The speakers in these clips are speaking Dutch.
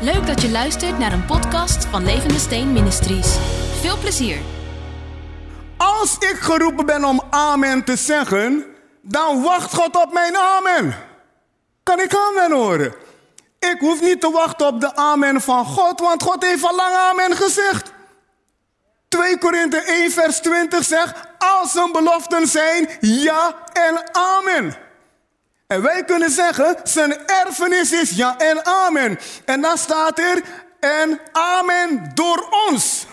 Leuk dat je luistert naar een podcast van Levende Steen Ministries. Veel plezier. Als ik geroepen ben om amen te zeggen, dan wacht God op mijn amen. Kan ik amen horen? Ik hoef niet te wachten op de amen van God, want God heeft al lang amen gezegd. 2 Korinthe 1 vers 20 zegt, als zijn beloften zijn ja en amen. En wij kunnen zeggen, zijn erfenis is ja en amen. En dan staat er, en amen door ons.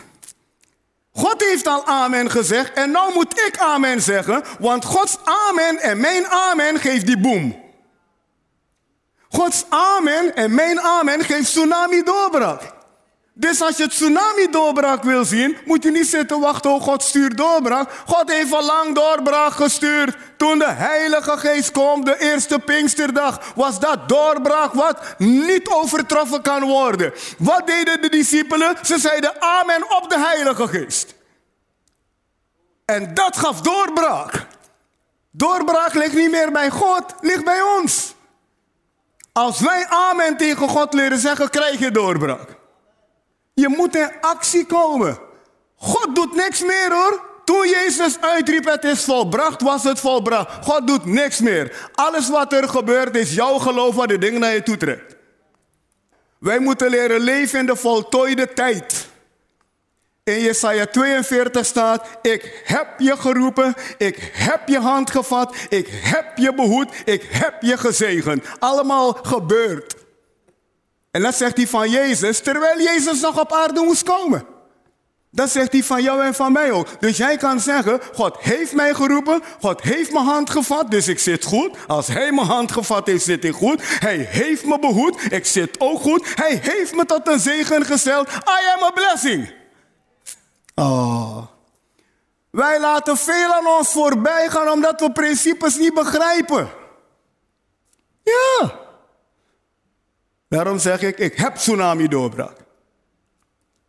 God heeft al amen gezegd en nou moet ik amen zeggen, want Gods amen en mijn amen geeft die boom. Gods amen en mijn amen geeft tsunami doorbraak. Dus als je tsunami doorbraak wil zien, moet je niet zitten wachten, oh God stuurt doorbraak. God heeft al lang doorbraak gestuurd. Toen de Heilige Geest kwam, de eerste Pinksterdag, was dat doorbraak wat niet overtroffen kan worden. Wat deden de discipelen? Ze zeiden amen op de Heilige Geest. En dat gaf doorbraak. Doorbraak ligt niet meer bij God, ligt bij ons. Als wij amen tegen God leren zeggen, krijg je doorbraak. Je moet in actie komen. God doet niks meer hoor. Toen Jezus uitriep, het is volbracht, was het volbracht. God doet niks meer. Alles wat er gebeurt is jouw geloof wat de dingen naar je toe trekt. Wij moeten leren leven in de voltooide tijd. In Jesaja 42 staat, ik heb je geroepen, ik heb je hand gevat, ik heb je behoed, ik heb je gezegend. Allemaal gebeurd. En dat zegt hij van Jezus, terwijl Jezus nog op aarde moest komen. Dat zegt hij van jou en van mij ook. Dus jij kan zeggen, God heeft mij geroepen, God heeft mijn hand gevat, dus ik zit goed. Als hij mijn hand gevat heeft, zit ik goed. Hij heeft me behoed, ik zit ook goed. Hij heeft me tot een zegen gesteld. I am a blessing. Oh. Wij laten veel aan ons voorbij gaan omdat we principes niet begrijpen. Ja. Daarom zeg ik, ik heb tsunami doorbraak.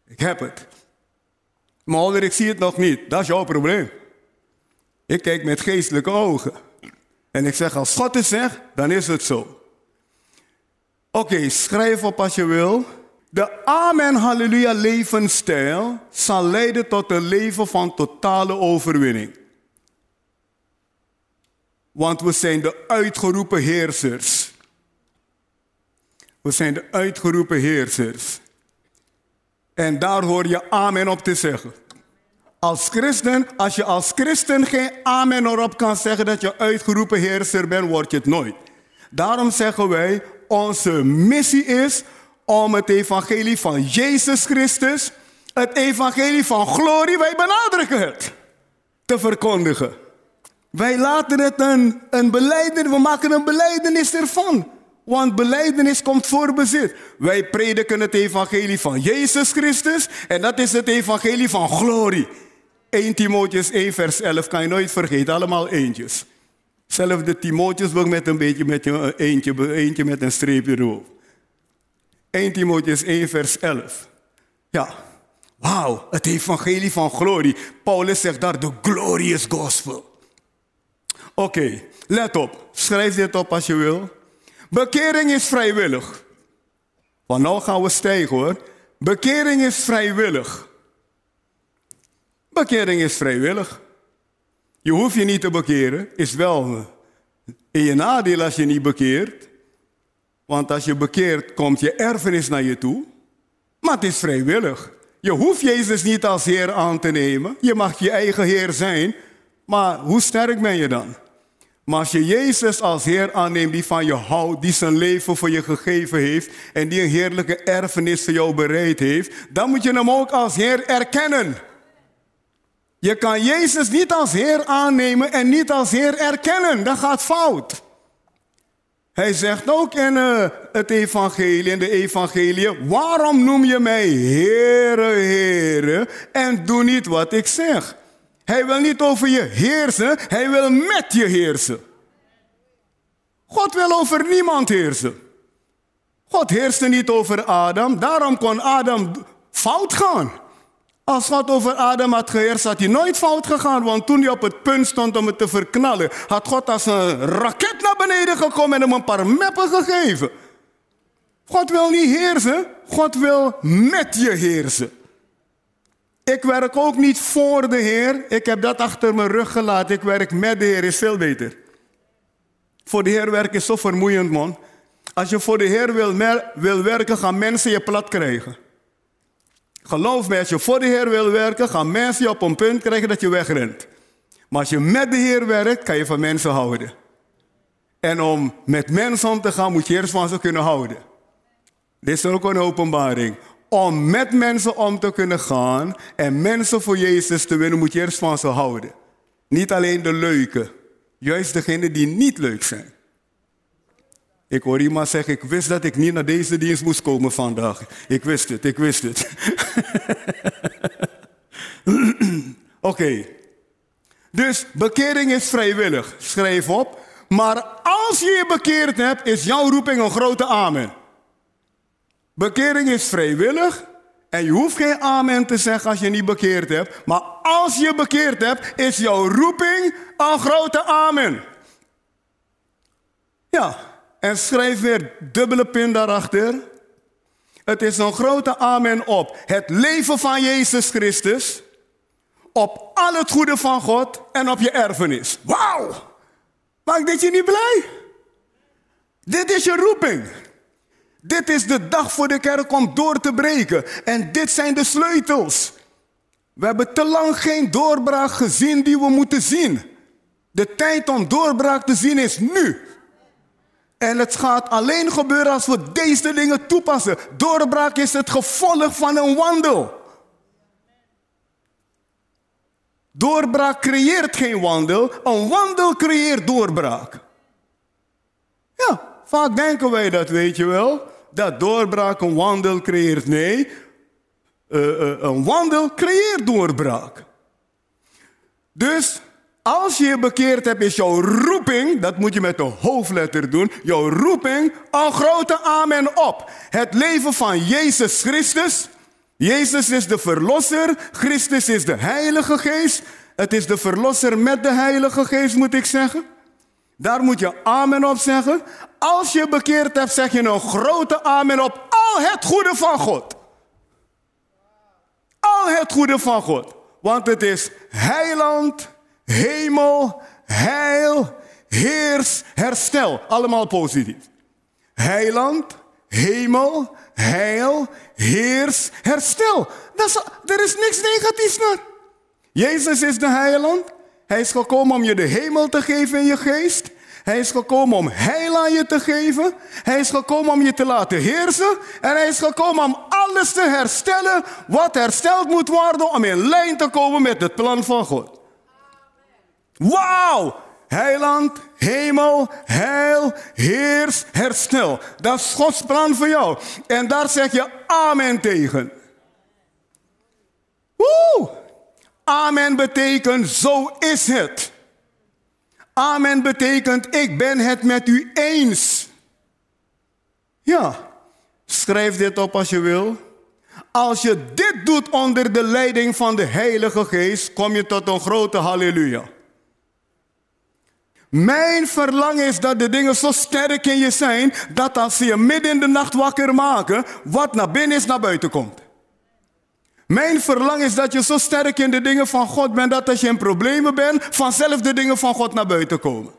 Ik heb het. Maar ik zie het nog niet. Dat is jouw probleem. Ik kijk met geestelijke ogen. En ik zeg, als God het zegt, dan is het zo. Oké, schrijf op als je wil. De Amen Halleluja levensstijl zal leiden tot een leven van totale overwinning. Want we zijn de uitgeroepen heersers. We zijn de uitgeroepen heersers. En daar hoor je amen op te zeggen. Als christen, als je als christen geen amen erop kan zeggen dat je uitgeroepen heerser bent, word je het nooit. Daarom zeggen wij, onze missie is om het evangelie van Jezus Christus, het evangelie van glorie, wij benadrukken het, te verkondigen. Wij laten het een, een beleidenis, we maken een beleidenis ervan. Want beleidenis komt voor bezit. Wij prediken het evangelie van Jezus Christus en dat is het evangelie van glorie. 1 Timotheus 1 vers 11 kan je nooit vergeten, allemaal eentjes. Zelfs de Timotheusboek met een beetje met een eentje, eentje met een streepje erop. 1 Timotheus 1 vers 11. Ja, wauw, het evangelie van glorie. Paulus zegt daar de glorious gospel. Oké, let op. Schrijf dit op als je wil. Bekering is vrijwillig. Van nou gaan we stijgen hoor. Bekering is vrijwillig. Bekering is vrijwillig. Je hoeft je niet te bekeren, is wel in je nadeel als je niet bekeert. Want als je bekeert, komt je erfenis naar je toe. Maar het is vrijwillig. Je hoeft Jezus niet als Heer aan te nemen. Je mag je eigen Heer zijn. Maar hoe sterk ben je dan? Maar als je Jezus als Heer aanneemt die van je houdt, die zijn leven voor je gegeven heeft en die een heerlijke erfenis voor jou bereid heeft, dan moet je hem ook als Heer erkennen. Je kan Jezus niet als Heer aannemen en niet als Heer erkennen. Dat gaat fout. Hij zegt ook in uh, het evangelie, in de evangelie, waarom noem je mij Heere, Heere en doe niet wat ik zeg? Hij wil niet over je heersen, hij wil met je heersen. God wil over niemand heersen. God heerste niet over Adam, daarom kon Adam fout gaan. Als God over Adam had geheerst, had hij nooit fout gegaan. Want toen hij op het punt stond om het te verknallen, had God als een raket naar beneden gekomen en hem een paar meppen gegeven. God wil niet heersen, God wil met je heersen. Ik werk ook niet voor de Heer. Ik heb dat achter mijn rug gelaten. Ik werk met de Heer, is veel beter. Voor de Heer werken is zo vermoeiend, man. Als je voor de Heer wil, wil werken, gaan mensen je plat krijgen. Geloof me, als je voor de Heer wil werken, gaan mensen je op een punt krijgen dat je wegrent. Maar als je met de Heer werkt, kan je van mensen houden. En om met mensen om te gaan, moet je eerst van ze kunnen houden. Dit is ook een openbaring. Om met mensen om te kunnen gaan en mensen voor Jezus te winnen, moet je eerst van ze houden. Niet alleen de leuke, juist degenen die niet leuk zijn. Ik hoor iemand zeggen, ik wist dat ik niet naar deze dienst moest komen vandaag. Ik wist het, ik wist het. Oké. Dus bekering is vrijwillig. Schrijf op. Maar als je je bekeerd hebt, is jouw roeping een grote amen. Bekering is vrijwillig. En je hoeft geen amen te zeggen als je niet bekeerd hebt. Maar als je bekeerd hebt, is jouw roeping een grote amen. Ja, en schrijf weer dubbele pin daarachter. Het is een grote amen op het leven van Jezus Christus. Op al het goede van God en op je erfenis. Wauw! Maakt dit je niet blij? Dit is je roeping. Dit is de dag voor de kerk om door te breken. En dit zijn de sleutels. We hebben te lang geen doorbraak gezien die we moeten zien. De tijd om doorbraak te zien is nu. En het gaat alleen gebeuren als we deze dingen toepassen. Doorbraak is het gevolg van een wandel. Doorbraak creëert geen wandel, een wandel creëert doorbraak. Ja, vaak denken wij dat, weet je wel. Dat doorbraak een wandel creëert. Nee, uh, uh, een wandel creëert doorbraak. Dus als je je bekeerd hebt, is jouw roeping, dat moet je met de hoofdletter doen, jouw roeping een grote amen op. Het leven van Jezus Christus. Jezus is de verlosser, Christus is de Heilige Geest. Het is de verlosser met de Heilige Geest, moet ik zeggen. Daar moet je amen op zeggen. Als je bekeerd hebt, zeg je een grote amen op al het goede van God. Al het goede van God. Want het is heiland, hemel, heil, heers, herstel. Allemaal positief. Heiland, hemel, heil, heers, herstel. Dat is, er is niks negatiefs. Jezus is de heiland. Hij is gekomen om je de hemel te geven in je geest. Hij is gekomen om heil aan je te geven. Hij is gekomen om je te laten heersen. En hij is gekomen om alles te herstellen wat hersteld moet worden om in lijn te komen met het plan van God. Wauw! Heiland, hemel, heil, heers, herstel. Dat is Gods plan voor jou. En daar zeg je amen tegen. Woe! Amen betekent zo is het. Amen betekent ik ben het met u eens. Ja, schrijf dit op als je wil. Als je dit doet onder de leiding van de Heilige Geest, kom je tot een grote halleluja. Mijn verlangen is dat de dingen zo sterk in je zijn, dat als ze je midden in de nacht wakker maken, wat naar binnen is, naar buiten komt. Mijn verlangen is dat je zo sterk in de dingen van God bent, dat als je in problemen bent, vanzelf de dingen van God naar buiten komen.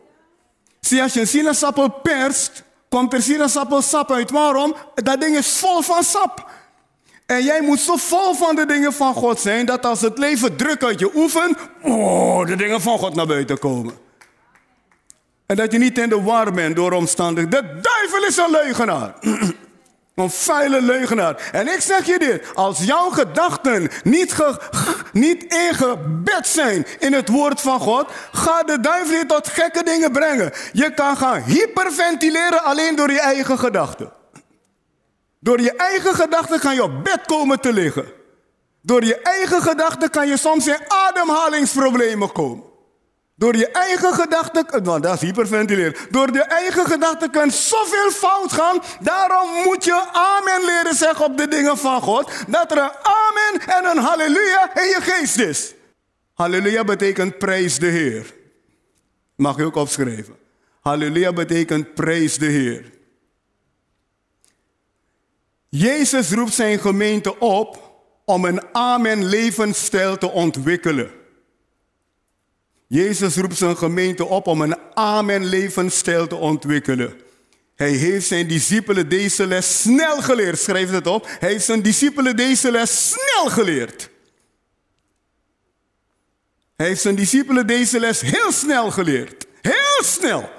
Zie, als je een sinaasappel perst, komt er sinaasappelsap uit. Waarom? Dat ding is vol van sap. En jij moet zo vol van de dingen van God zijn, dat als het leven druk uit je oefent, oh, de dingen van God naar buiten komen. En dat je niet in de war bent door omstandigheden. De duivel is een leugenaar. Een vuile leugenaar. En ik zeg je dit, als jouw gedachten niet, niet ingebed zijn in het woord van God, gaat de duivel je tot gekke dingen brengen. Je kan gaan hyperventileren alleen door je eigen gedachten. Door je eigen gedachten kan je op bed komen te liggen. Door je eigen gedachten kan je soms in ademhalingsproblemen komen. Door je eigen gedachten, nou dat is hyperventileren. Door je eigen gedachten kan zoveel fout gaan. Daarom moet je amen leren zeggen op de dingen van God. Dat er een amen en een halleluja in je geest is. Halleluja betekent prijs de Heer. Mag je ook opschrijven. Halleluja betekent prijs de Heer. Jezus roept zijn gemeente op om een amen levensstijl te ontwikkelen. Jezus roept zijn gemeente op om een amen levensstijl te ontwikkelen. Hij heeft zijn discipelen deze les snel geleerd. Schrijf het op. Hij heeft zijn discipelen deze les snel geleerd. Hij heeft zijn discipelen deze les heel snel geleerd. Heel snel.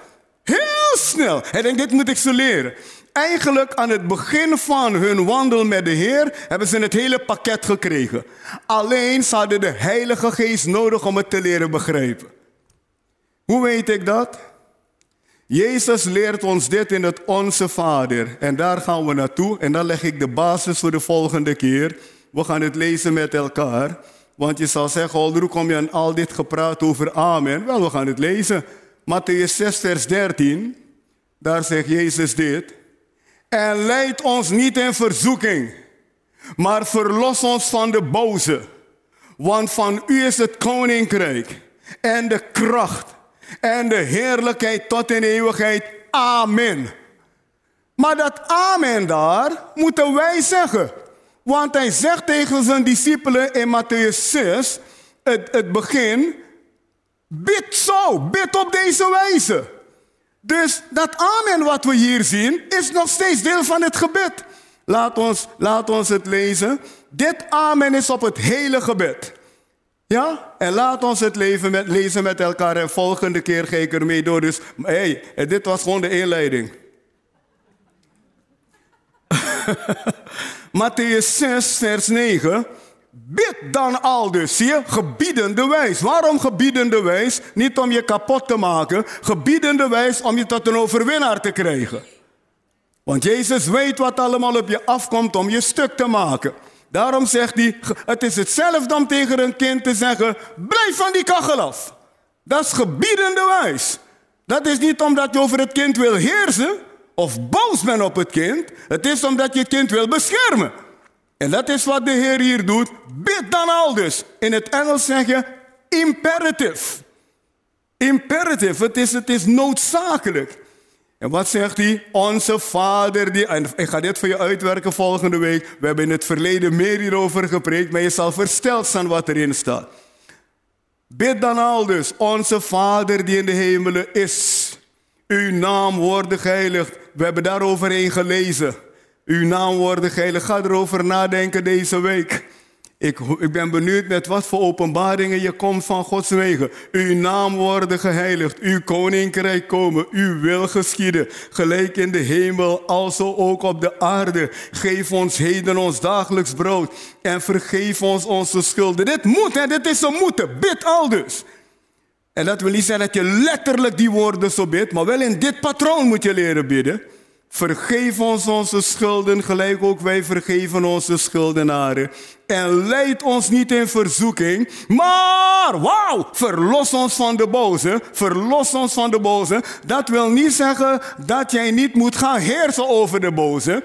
Heel snel. Hij denkt, dit moet ik ze leren. Eigenlijk aan het begin van hun wandel met de Heer hebben ze het hele pakket gekregen. Alleen ze hadden de Heilige Geest nodig om het te leren begrijpen. Hoe weet ik dat? Jezus leert ons dit in het Onze Vader. En daar gaan we naartoe. En dan leg ik de basis voor de volgende keer. We gaan het lezen met elkaar. Want je zal zeggen, hoe kom je aan al dit gepraat over amen? Wel, we gaan het lezen. Matthäus 6, vers 13. Daar zegt Jezus dit. En leid ons niet in verzoeking, maar verlos ons van de boze. Want van u is het koninkrijk en de kracht en de heerlijkheid tot in eeuwigheid. Amen. Maar dat amen daar moeten wij zeggen. Want hij zegt tegen zijn discipelen in Matthäus 6, het, het begin, bid zo, bid op deze wijze. Dus dat amen wat we hier zien, is nog steeds deel van het gebed. Laat ons, laat ons het lezen. Dit amen is op het hele gebed. Ja? En laat ons het leven met, lezen met elkaar. En volgende keer ga ik ermee door. Dus hey, dit was gewoon de inleiding. Matthäus 6, vers 9. Bid dan al dus, zie je? Gebiedende wijs. Waarom gebiedende wijs? Niet om je kapot te maken. Gebiedende wijs om je tot een overwinnaar te krijgen. Want Jezus weet wat allemaal op je afkomt om je stuk te maken. Daarom zegt hij, het is hetzelfde om tegen een kind te zeggen, blijf van die kachel af. Dat is gebiedende wijs. Dat is niet omdat je over het kind wil heersen of boos bent op het kind. Het is omdat je het kind wil beschermen. En dat is wat de Heer hier doet. Bid dan al dus. In het Engels zeg je imperative. Imperative, het is, het is noodzakelijk. En wat zegt hij? Onze Vader, die, en ik ga dit voor je uitwerken volgende week. We hebben in het verleden meer hierover gepreekt, maar je zal versteld zijn wat erin staat. Bid dan al dus, onze Vader die in de hemelen is. Uw naam wordt geheiligd. We hebben daaroverheen gelezen. Uw naam wordt geheiligd. Ga erover nadenken deze week. Ik, ik, ben benieuwd met wat voor openbaringen je komt van Gods wegen. Uw naam worden geheiligd, uw koninkrijk komen, uw wil geschieden. Gelijk in de hemel, alzo ook op de aarde. Geef ons heden ons dagelijks brood en vergeef ons onze schulden. Dit moet, hè, dit is een moeten. Bid al dus. En dat wil niet zeggen dat je letterlijk die woorden zo bidt, maar wel in dit patroon moet je leren bidden. Vergeef ons onze schulden, gelijk ook wij vergeven onze schuldenaren. En leid ons niet in verzoeking, maar, wauw, verlos ons van de boze. Verlos ons van de boze. Dat wil niet zeggen dat jij niet moet gaan heersen over de boze.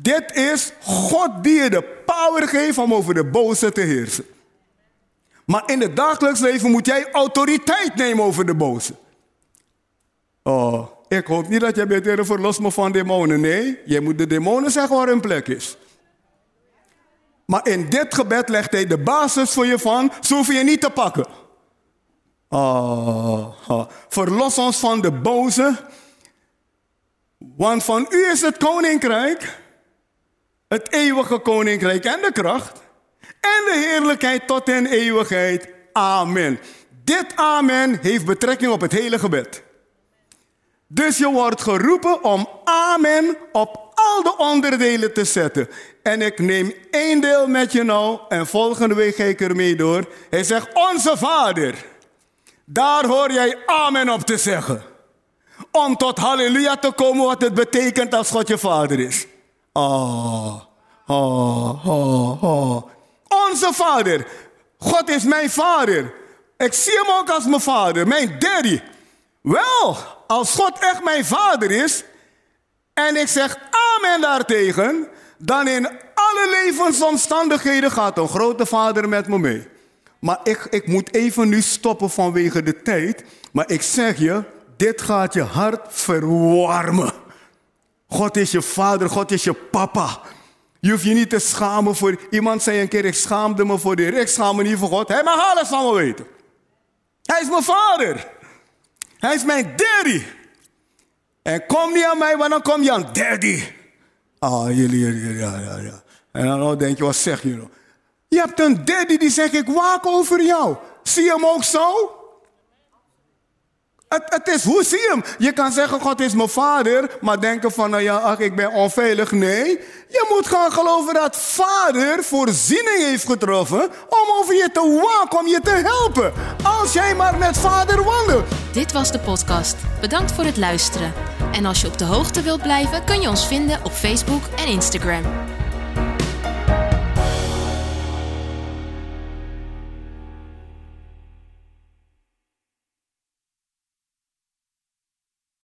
Dit is God die je de power geeft om over de boze te heersen. Maar in het dagelijks leven moet jij autoriteit nemen over de boze. Oh, ik hoop niet dat jij bent, Heer, verlos me van demonen. Nee, jij moet de demonen zeggen waar hun plek is. Maar in dit gebed legt hij de basis voor je van, zo hoef je niet te pakken. Oh, oh. Verlos ons van de boze, want van u is het koninkrijk, het eeuwige koninkrijk en de kracht en de heerlijkheid tot in eeuwigheid. Amen. Dit amen heeft betrekking op het hele gebed. Dus je wordt geroepen om amen op al de onderdelen te zetten. En ik neem één deel met je nou en volgende week ga ik ermee door. Hij zegt, onze vader. Daar hoor jij amen op te zeggen. Om tot halleluja te komen wat het betekent als God je vader is. Oh, oh, oh, oh. Onze vader. God is mijn vader. Ik zie hem ook als mijn vader, mijn daddy. Wel, als God echt mijn vader is en ik zeg amen daartegen, dan in alle levensomstandigheden gaat een grote vader met me mee. Maar ik, ik moet even nu stoppen vanwege de tijd. Maar ik zeg je, dit gaat je hart verwarmen. God is je vader, God is je papa. Je hoeft je niet te schamen voor... Iemand zei een keer, ik schaamde me voor de Heer. Ik schaam me niet voor God. Hij mag alles me weten. Hij is mijn vader. Hij is mijn daddy. En kom niet aan mij, want dan kom je aan daddy. Ah, jullie, jullie, ja, ja, ja. En dan denk je, wat zeg je nou? Je hebt een daddy die zegt, ik waak over jou. Zie je hem ook zo? Het, is, hoe zie je hem? Je kan zeggen, God is mijn vader, maar denken van, nou ja, ach, ik ben onveilig. Nee, je moet gaan geloven dat vader voorziening heeft getroffen om over je te waken, om je te helpen. Als jij maar met vader wandelt. Dit was de podcast. Bedankt voor het luisteren. En als je op de hoogte wilt blijven, kun je ons vinden op Facebook en Instagram.